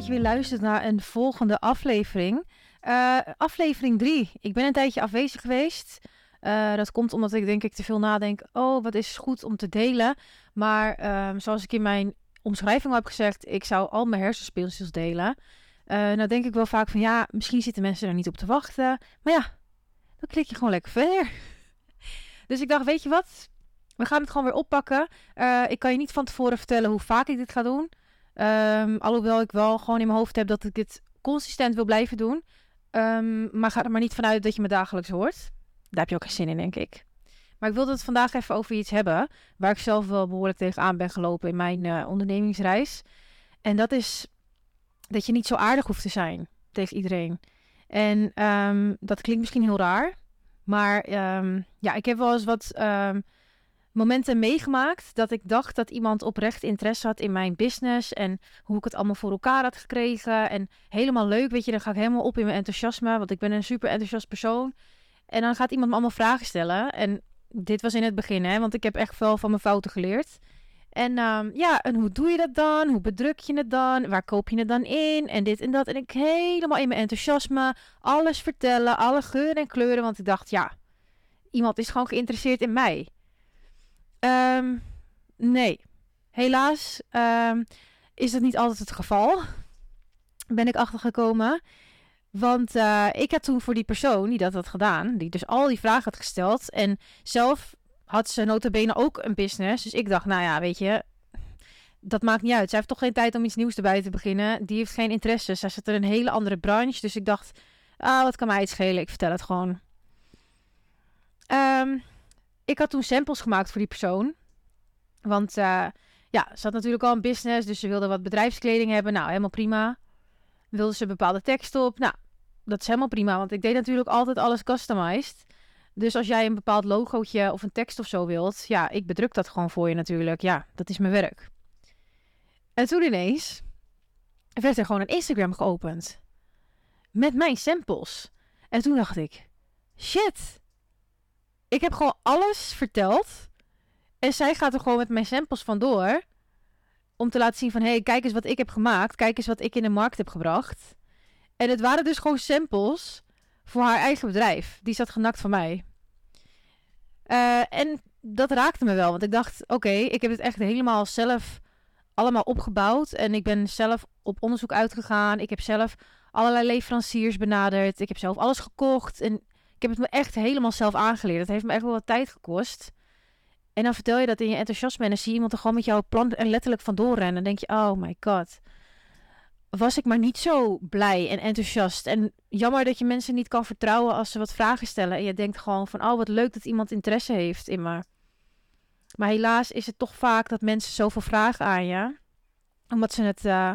dat je weer luistert naar een volgende aflevering. Uh, aflevering 3. Ik ben een tijdje afwezig geweest. Uh, dat komt omdat ik denk ik te veel nadenk. Oh, wat is goed om te delen. Maar um, zoals ik in mijn omschrijving al heb gezegd, ik zou al mijn hersenspeeltjes delen. Uh, nou denk ik wel vaak van ja, misschien zitten mensen er niet op te wachten. Maar ja, dan klik je gewoon lekker verder. dus ik dacht, weet je wat? We gaan het gewoon weer oppakken. Ik kan je niet van tevoren vertellen hoe vaak ik dit ga doen. Um, alhoewel ik wel gewoon in mijn hoofd heb dat ik dit consistent wil blijven doen. Um, maar ga er maar niet vanuit dat je me dagelijks hoort. Daar heb je ook geen zin in, denk ik. Maar ik wilde het vandaag even over iets hebben. Waar ik zelf wel behoorlijk tegenaan ben gelopen in mijn uh, ondernemingsreis. En dat is dat je niet zo aardig hoeft te zijn tegen iedereen. En um, dat klinkt misschien heel raar. Maar ja, ik heb wel eens wat momenten meegemaakt dat ik dacht dat iemand oprecht interesse had in mijn business en hoe ik het allemaal voor elkaar had gekregen. En helemaal leuk, weet je, dan ga ik helemaal op in mijn enthousiasme, want ik ben een super enthousiast persoon. En dan gaat iemand me allemaal vragen stellen. En dit was in het begin, hè, want ik heb echt veel van mijn fouten geleerd. En um, ja, en hoe doe je dat dan? Hoe bedruk je het dan? Waar koop je het dan in? En dit en dat. En ik helemaal in mijn enthousiasme alles vertellen, alle geuren en kleuren, want ik dacht, ja, iemand is gewoon geïnteresseerd in mij. Um, nee, helaas um, is dat niet altijd het geval. Ben ik achtergekomen. Want uh, ik had toen voor die persoon die dat had gedaan, die dus al die vragen had gesteld. En zelf had ze notabene ook een business. Dus ik dacht, nou ja, weet je, dat maakt niet uit. Zij heeft toch geen tijd om iets nieuws erbij te beginnen. Die heeft geen interesse. Zij zit in een hele andere branche. Dus ik dacht, ah, wat kan mij het schelen? Ik vertel het gewoon. Um, ik had toen samples gemaakt voor die persoon. Want uh, ja, ze had natuurlijk al een business, dus ze wilde wat bedrijfskleding hebben. Nou, helemaal prima. Wilde ze bepaalde tekst op. Nou, dat is helemaal prima, want ik deed natuurlijk altijd alles customized. Dus als jij een bepaald logootje of een tekst of zo wilt, ja, ik bedruk dat gewoon voor je natuurlijk. Ja, dat is mijn werk. En toen ineens werd er gewoon een Instagram geopend. Met mijn samples. En toen dacht ik, shit, ik heb gewoon alles verteld. En zij gaat er gewoon met mijn samples vandoor. Om te laten zien van, hé, hey, kijk eens wat ik heb gemaakt. Kijk eens wat ik in de markt heb gebracht. En het waren dus gewoon samples voor haar eigen bedrijf. Die zat genakt van mij. Uh, en dat raakte me wel. Want ik dacht, oké, ik heb het echt helemaal zelf allemaal opgebouwd. En ik ben zelf op onderzoek uitgegaan. Ik heb zelf allerlei leveranciers benaderd. Ik heb zelf alles gekocht. En ik heb het me echt helemaal zelf aangeleerd. Het heeft me echt wel wat tijd gekost. En dan vertel je dat in je enthousiasme en dan zie je iemand er gewoon met jouw plan en letterlijk vandoor rennen. En dan denk je, oh my god. Was ik maar niet zo blij en enthousiast. En jammer dat je mensen niet kan vertrouwen als ze wat vragen stellen. En je denkt gewoon van, oh wat leuk dat iemand interesse heeft in me. Maar helaas is het toch vaak dat mensen zoveel vragen aan je. Omdat ze het uh,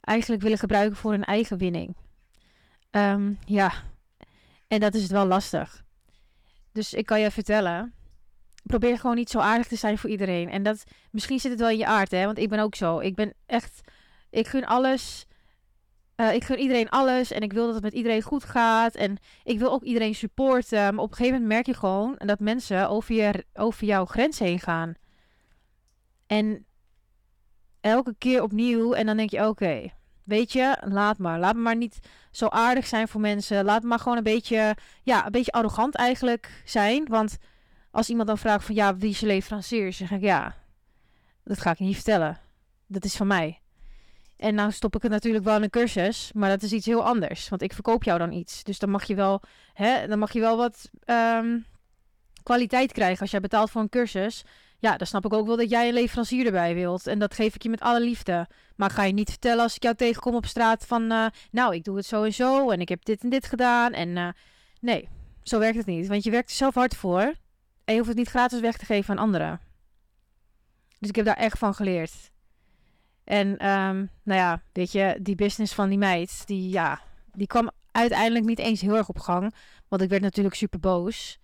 eigenlijk willen gebruiken voor hun eigen winning. Um, ja, en dat is het wel lastig. Dus ik kan je vertellen, probeer gewoon niet zo aardig te zijn voor iedereen. En dat, misschien zit het wel in je aard, hè. Want ik ben ook zo. Ik ben echt, ik gun alles. Uh, ik gun iedereen alles en ik wil dat het met iedereen goed gaat. En ik wil ook iedereen supporten. Maar op een gegeven moment merk je gewoon dat mensen over, je, over jouw grens heen gaan. En elke keer opnieuw. En dan denk je, oké, Weet je, laat maar. Laat maar niet zo aardig zijn voor mensen. Laat maar gewoon een beetje, ja, een beetje arrogant eigenlijk zijn. Want als iemand dan vraagt van, ja, wie is je leverancier? Zeg ik, ja, dat ga ik niet vertellen. Dat is van mij. En nou stop ik het natuurlijk wel in een cursus, maar dat is iets heel anders. Want ik verkoop jou dan iets. Dus dan mag je wel, hè, dan mag je wel wat um, kwaliteit krijgen. Als jij betaalt voor een cursus, ja, dan snap ik ook wel dat jij een leverancier erbij wilt. En dat geef ik je met alle liefde. Maar ga je niet vertellen als ik jou tegenkom op straat van... Uh, nou, ik doe het zo en zo en ik heb dit en dit gedaan. En uh, nee, zo werkt het niet. Want je werkt er zelf hard voor. En je hoeft het niet gratis weg te geven aan anderen. Dus ik heb daar echt van geleerd. En um, nou ja, weet je, die business van die meid, die, ja, die kwam uiteindelijk niet eens heel erg op gang. Want ik werd natuurlijk super boos.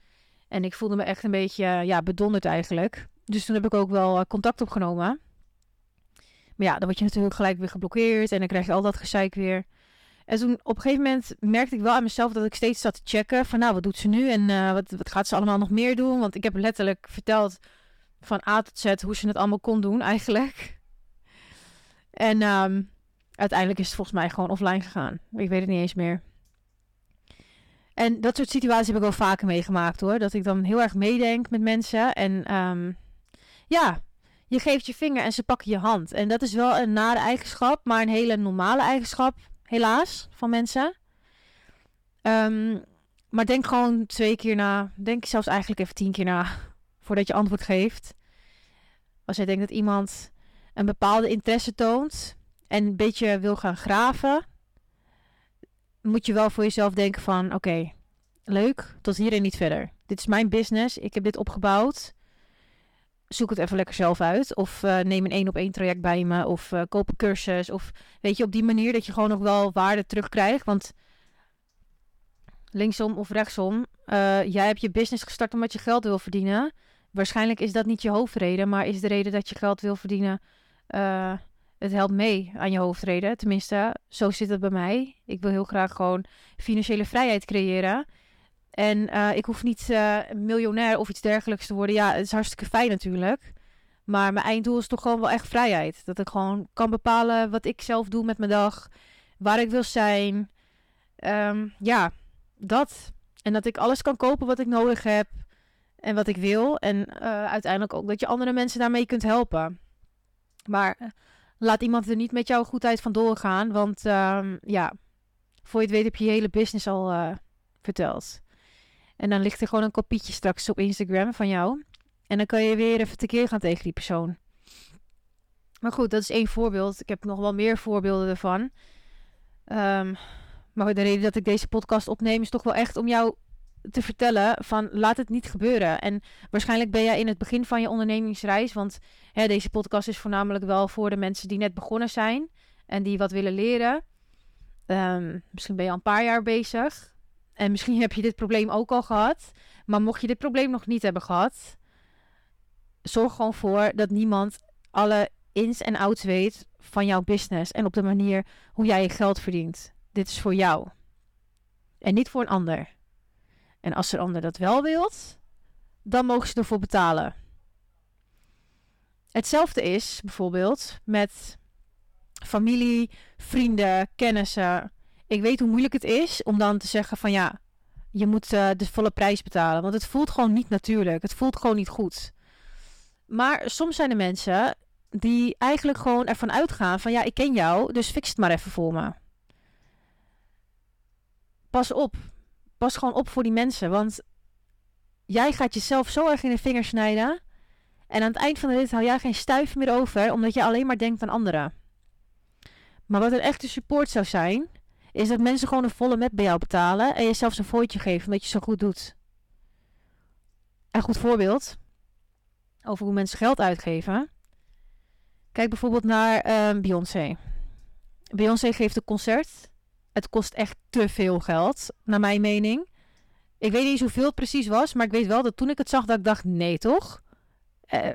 En ik voelde me echt een beetje ja, bedonderd eigenlijk. Dus toen heb ik ook wel eh, contact opgenomen. Maar ja, dan word je natuurlijk gelijk weer geblokkeerd en dan krijg je al dat gezeik weer. En toen op een gegeven moment merkte ik wel aan mezelf dat ik steeds zat te checken van nou, wat doet ze nu en uh, wat, wat gaat ze allemaal nog meer doen? Want ik heb letterlijk verteld van A tot Z hoe ze het allemaal kon doen eigenlijk. En um, uiteindelijk is het volgens mij gewoon offline gegaan. Ik weet het niet eens meer. En dat soort situaties heb ik wel vaker meegemaakt hoor. Dat ik dan heel erg meedenk met mensen. En ehm, ja, je geeft je vinger en ze pakken je hand. En dat is wel een nare eigenschap, maar een hele normale eigenschap, helaas, van mensen. Ehm, maar denk gewoon twee keer na. Denk zelfs eigenlijk even tien keer na voordat je antwoord geeft. Als jij denkt dat iemand een bepaalde interesse toont en een beetje wil gaan graven, moet je wel voor jezelf denken van oké, leuk, tot hier en niet verder. Dit is mijn business, ik heb dit opgebouwd. Zoek het even lekker zelf uit. Of uh, neem een één op één traject bij me. Of uh, koop een cursus. Of weet je, op die manier dat je gewoon nog wel waarde terugkrijgt. Want linksom of rechtsom, uh, jij hebt je business gestart omdat je geld wil verdienen. Waarschijnlijk is dat niet je hoofdreden, maar is de reden dat je geld wil verdienen het helpt mee aan je hoofdreden. Tenminste, zo zit het bij mij. Ik wil heel graag gewoon financiële vrijheid creëren. En uh, ik hoef niet uh, miljonair of iets dergelijks te worden. Ja, het is hartstikke fijn natuurlijk. Maar mijn einddoel is toch gewoon wel echt vrijheid. Dat ik gewoon kan bepalen wat ik zelf doe met mijn dag. Waar ik wil zijn. Um, ja, dat. En dat ik alles kan kopen wat ik nodig heb. En wat ik wil. En uh, uiteindelijk ook dat je andere mensen daarmee kunt helpen. Maar laat iemand er niet met jouw goedheid vandoor gaan. Want um, ja, voor je het weet heb je je hele business al verteld. En dan ligt er gewoon een kopietje straks op Instagram van jou. En dan kan je weer even tekeer gaan tegen die persoon. Maar goed, dat is één voorbeeld. Ik heb nog wel meer voorbeelden ervan. Um, maar de reden dat ik deze podcast opneem is toch wel echt om jou te vertellen van laat het niet gebeuren. En waarschijnlijk ben jij in het begin van je ondernemingsreis, want hè, deze podcast is voornamelijk wel voor de mensen die net begonnen zijn en die wat willen leren. Um, misschien ben je al een paar jaar bezig en misschien heb je dit probleem ook al gehad. Maar mocht je dit probleem nog niet hebben gehad, zorg gewoon voor dat niemand alle ins en outs weet van jouw business en op de manier hoe jij je geld verdient. Dit is voor jou en niet voor een ander. En als de ander dat wel wilt, dan mogen ze ervoor betalen. Hetzelfde is bijvoorbeeld met familie, vrienden, kennissen. Ik weet hoe moeilijk het is om dan te zeggen van ja, je moet uh, de volle prijs betalen. Want het voelt gewoon niet natuurlijk. Het voelt gewoon niet goed. Maar soms zijn er mensen die eigenlijk gewoon ervan uitgaan van ja, ik ken jou, dus fix het maar even voor me. Pas op pas gewoon op voor die mensen. Want jij gaat jezelf zo erg in de vingers snijden. En aan het eind van de rit haal jij geen stuif meer over, omdat je alleen maar denkt aan anderen. Maar wat een echte support zou zijn, is dat mensen gewoon een volle met bij jou betalen en je zelfs een voortje geven omdat je zo goed doet. Een goed voorbeeld over hoe mensen geld uitgeven. Kijk bijvoorbeeld naar uh, Beyoncé. Beyoncé geeft een concert het kost echt te veel geld, naar mijn mening. Ik weet niet hoeveel het precies was, maar ik weet wel dat toen ik het zag, dat ik dacht, nee toch? Uh,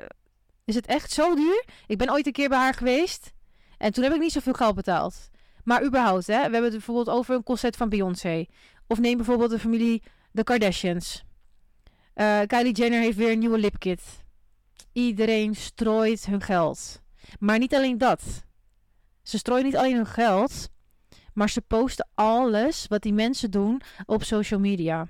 is het echt zo duur? Ik ben ooit een keer bij haar geweest en toen heb ik niet zoveel geld betaald. Maar überhaupt, hè, we hebben het bijvoorbeeld over een concert van Beyoncé. Of neem bijvoorbeeld de familie The Kardashians. Uh, Kylie Jenner heeft weer een nieuwe lipkit. Iedereen strooit hun geld. Maar niet alleen dat. Ze strooien niet alleen hun geld, maar ze posten alles wat die mensen doen op social media.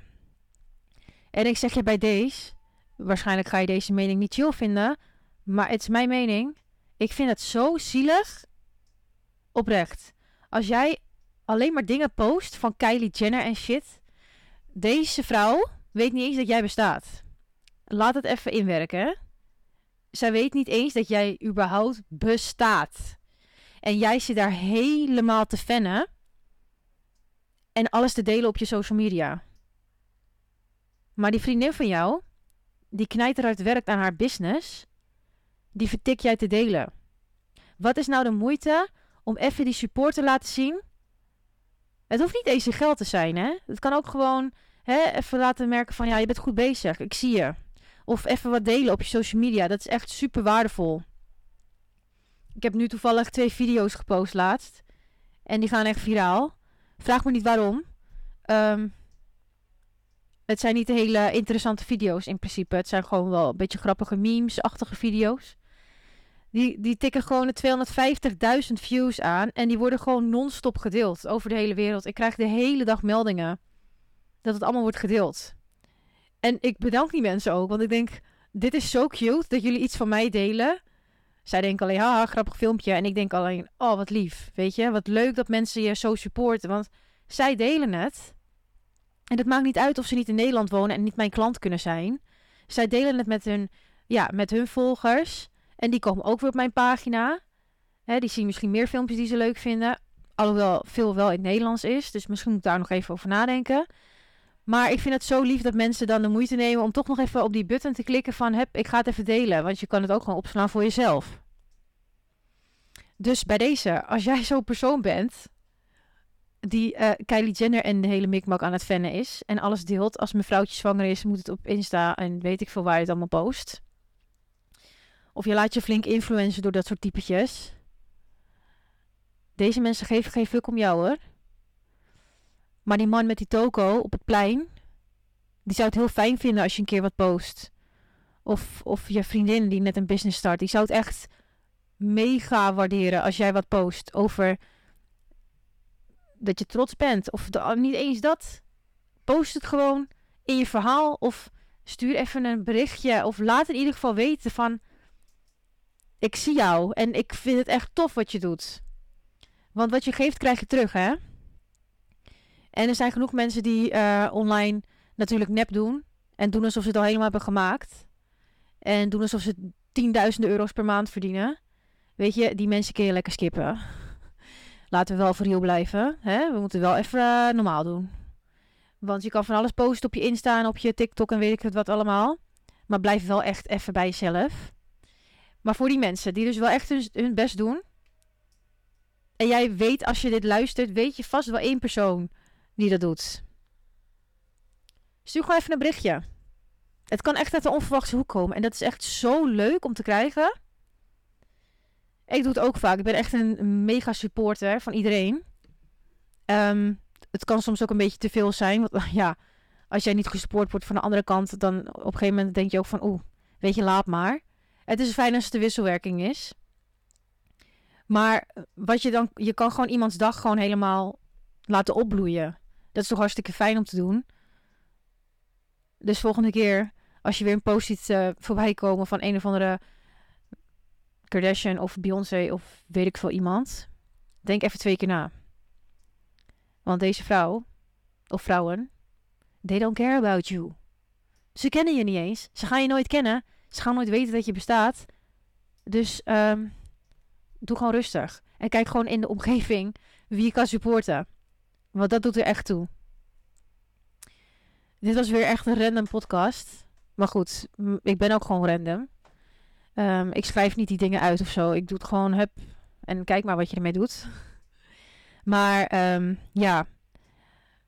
En ik zeg je bij deze, waarschijnlijk ga je deze mening niet chill vinden, maar het is mijn mening. Ik vind het zo zielig. Oprecht. Als jij alleen maar dingen post van Kylie Jenner en shit. Deze vrouw weet niet eens dat jij bestaat. Laat het even inwerken. Zij weet niet eens dat jij überhaupt bestaat. En jij zit daar helemaal te fennen. En alles te delen op je social media. Maar die vriendin van jou, die knijteruit werkt aan haar business, die vertik jij te delen. Wat is nou de moeite om even die support te laten zien? Het hoeft niet eens geld te zijn, hè? Het kan ook gewoon hè, even laten merken van ja, je bent goed bezig, ik zie je. Of even wat delen op je social media, dat is echt super waardevol. Ik heb nu toevallig twee video's gepost laatst. En die gaan echt viraal. Vraag me niet waarom. Um, het zijn niet hele interessante video's in principe. Het zijn gewoon wel een beetje grappige memes-achtige video's. Die, die tikken gewoon de 250.000 views aan. En die worden gewoon non-stop gedeeld over de hele wereld. Ik krijg de hele dag meldingen dat het allemaal wordt gedeeld. En ik bedank die mensen ook. Want ik denk, dit is zo cute dat jullie iets van mij delen. Zij denken alleen, haha, grappig filmpje. En ik denk alleen, oh, wat lief. Weet je, wat leuk dat mensen je zo supporten. Want zij delen het. En het maakt niet uit of ze niet in Nederland wonen en niet mijn klant kunnen zijn. Zij delen het met hun, ja, met hun volgers. En die komen ook weer op mijn pagina. Die zien misschien meer filmpjes die ze leuk vinden. Alhoewel veel wel in het Nederlands is. Dus misschien moet ik daar nog even over nadenken. Maar ik vind het zo lief dat mensen dan de moeite nemen om toch nog even op die button te klikken van... Heb, ik ga het even delen. Want je kan het ook gewoon opslaan voor jezelf. Dus bij deze, als jij zo'n persoon bent die uh, Kylie Jenner en de hele mikmak aan het vennen is en alles deelt. Als mijn vrouwtje zwanger is, moet het op Insta en weet ik veel waar je het allemaal post. Of je laat je flink influencen door dat soort typetjes. Deze mensen geven geen fuck om jou hoor. Maar die man met die toko op het plein, die zou het heel fijn vinden als je een keer wat post. Of, of je vriendin die net een business start, die zou het echt mega waarderen als jij wat post over dat je trots bent. Of niet eens dat. Post het gewoon in je verhaal. Of stuur even een berichtje. Of laat in ieder geval weten van... Ik zie jou en ik vind het echt tof wat je doet. Want wat je geeft, krijg je terug, hè? En er zijn genoeg mensen die uh, online natuurlijk nep doen. En doen alsof ze het al helemaal hebben gemaakt. En doen alsof ze tienduizenden euro's per maand verdienen. Weet je, die mensen kun je lekker skippen laten we wel voor real blijven. Hè? We moeten wel even uh, normaal doen. Want je kan van alles posten op je Insta en op je TikTok en weet ik het wat allemaal. Maar blijf wel echt even bij jezelf. Maar voor die mensen die dus wel echt hun, best doen. En jij weet als je dit luistert, weet je vast wel één persoon die dat doet. Stuur gewoon even een berichtje. Het kan echt uit de onverwachte hoek komen. En dat is echt zo leuk om te krijgen. Ik doe het ook vaak. Ik ben echt een mega supporter van iedereen. Um, het kan soms ook een beetje te veel zijn. Want ja, als jij niet gesupport wordt van de andere kant, dan op een gegeven moment denk je ook van, oeh, weet je, laat maar. Het is fijn als het de wisselwerking is. Maar wat je dan, je kan gewoon iemands dag gewoon helemaal laten opbloeien. Dat is toch hartstikke fijn om te doen. Dus volgende keer, als je weer een post ziet uh, voorbij komen van een of andere Kardashian of Beyoncé of weet ik veel iemand. Denk even twee keer na. Want deze vrouw, of vrouwen, they don't care about you. Ze kennen je niet eens. Ze gaan je nooit kennen. Ze gaan nooit weten dat je bestaat. Dus um, doe gewoon rustig. En kijk gewoon in de omgeving wie je kan supporten. Want dat doet er echt toe. Dit was weer echt een random podcast. Maar goed, ik ben ook gewoon random. Um, ik schrijf niet die dingen uit of zo. Ik doe het gewoon hup en kijk maar wat je ermee doet. Maar um, ja,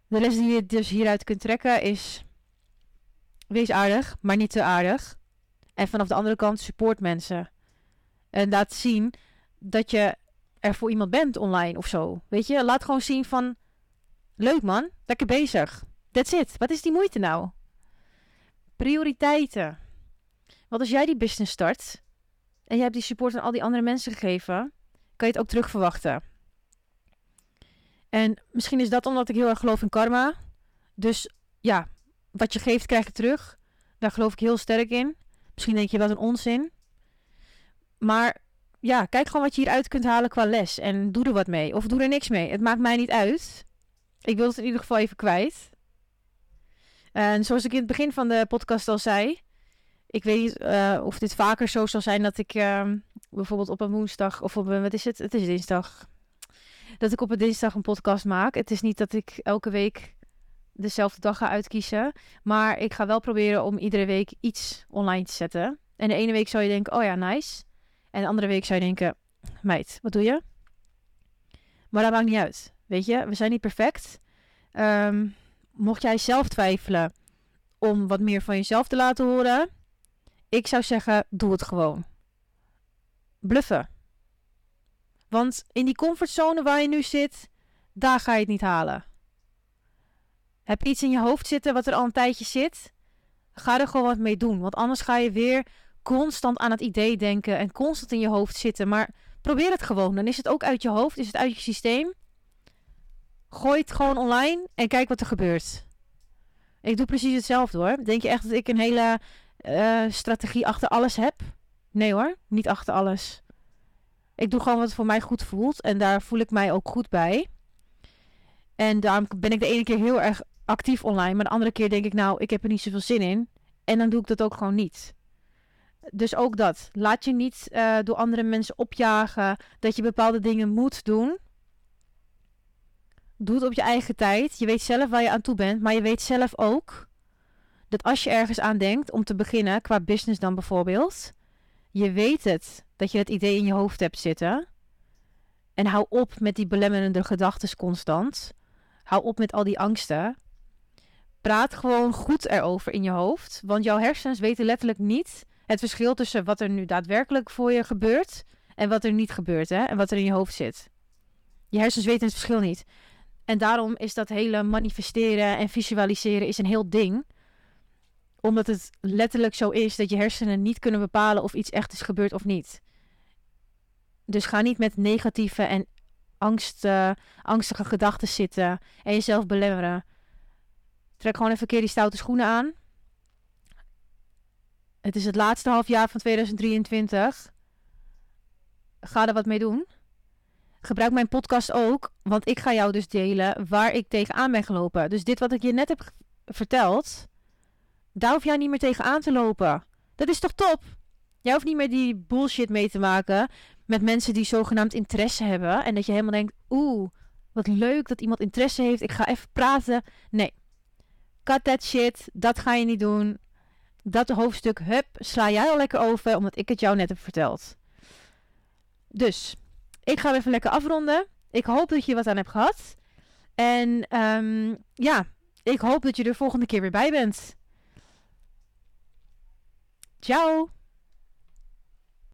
de les die je dus hieruit kunt trekken is: wees aardig, maar niet te aardig. En vanaf de andere kant support mensen. En laat zien dat je er voor iemand bent online of zo. Weet je, laat gewoon zien van: leuk man, lekker bezig. That's it. Wat is die moeite nou? Prioriteiten. Want als jij die business start en jij hebt die support aan al die andere mensen gegeven, kan je het ook terug verwachten. En misschien is dat omdat ik heel erg geloof in karma. Dus ja, wat je geeft krijg je terug. Daar geloof ik heel sterk in. Misschien denk je wat een onzin. Maar ja, kijk gewoon wat je hieruit kunt halen qua les. En doe er wat mee. Of doe er niks mee. Het maakt mij niet uit. Ik wil het in ieder geval even kwijt. En zoals ik in het begin van de podcast al zei, ik weet niet uh, of dit vaker zo zal zijn dat ik uh, bijvoorbeeld op een woensdag of op een, wat is het? Het is dinsdag. Dat ik op een dinsdag een podcast maak. Het is niet dat ik elke week dezelfde dag ga uitkiezen. Maar ik ga wel proberen om iedere week iets online te zetten. En de ene week zou je denken, oh ja, nice. En de andere week zou je denken, meid, wat doe je? Maar dat maakt niet uit. Weet je, we zijn niet perfect. Um, mocht jij zelf twijfelen om wat meer van jezelf te laten horen ik zou zeggen, doe het gewoon. Bluffen. Want in die comfortzone waar je nu zit, daar ga je het niet halen. Heb iets in je hoofd zitten wat er al een tijdje zit? Ga er gewoon wat mee doen. Want anders ga je weer constant aan het idee denken en constant in je hoofd zitten. Maar probeer het gewoon. Dan is het ook uit je hoofd, is het uit je systeem. Gooi het gewoon online en kijk wat er gebeurt. Ik doe precies hetzelfde hoor. Denk je echt dat ik een hele uh, strategie achter alles heb? Nee hoor, niet achter alles. Ik doe gewoon wat voor mij goed voelt en daar voel ik mij ook goed bij. En daarom ben ik de ene keer heel erg actief online, maar de andere keer denk ik nou, ik heb er niet zoveel zin in. En dan doe ik dat ook gewoon niet. Dus ook dat. Laat je niet uh, door andere mensen opjagen dat je bepaalde dingen moet doen. Doe het op je eigen tijd. Je weet zelf waar je aan toe bent, maar je weet zelf ook dat als je ergens aan denkt om te beginnen, qua business dan bijvoorbeeld, je weet het dat je het idee in je hoofd hebt zitten. En hou op met die belemmerende gedachten constant. Hou op met al die angsten. Praat gewoon goed erover in je hoofd. Want jouw hersens weten letterlijk niet het verschil tussen wat er nu daadwerkelijk voor je gebeurt en wat er niet gebeurt. Hè? En wat er in je hoofd zit. Je hersens weten het verschil niet. En daarom is dat hele manifesteren en visualiseren is een heel ding. Omdat het letterlijk zo is dat je hersenen niet kunnen bepalen of iets echt is gebeurd of niet. Dus ga niet met negatieve en angst, angstige gedachten zitten en jezelf belemmeren. Trek gewoon even een keer die stoute schoenen aan. Het is het laatste half jaar van 2023. Ga er wat mee doen. Gebruik mijn podcast ook, want ik ga jou dus delen waar ik tegenaan ben gelopen. Dus dit wat ik je net heb verteld, daar hoef jij niet meer tegenaan te lopen. Dat is toch top? Jij hoeft niet meer die bullshit mee te maken met mensen die zogenaamd interesse hebben. En dat je helemaal denkt, oeh, wat leuk dat iemand interesse heeft. Ik ga even praten. Nee. Cut that shit. Dat ga je niet doen. Dat hoofdstuk, hup, sla jij al lekker over, omdat ik het jou net heb verteld. Dus, ik ga even lekker afronden. Ik hoop dat je wat aan hebt gehad. En um, ja, ik hoop dat je er volgende keer weer bij bent. Ciao!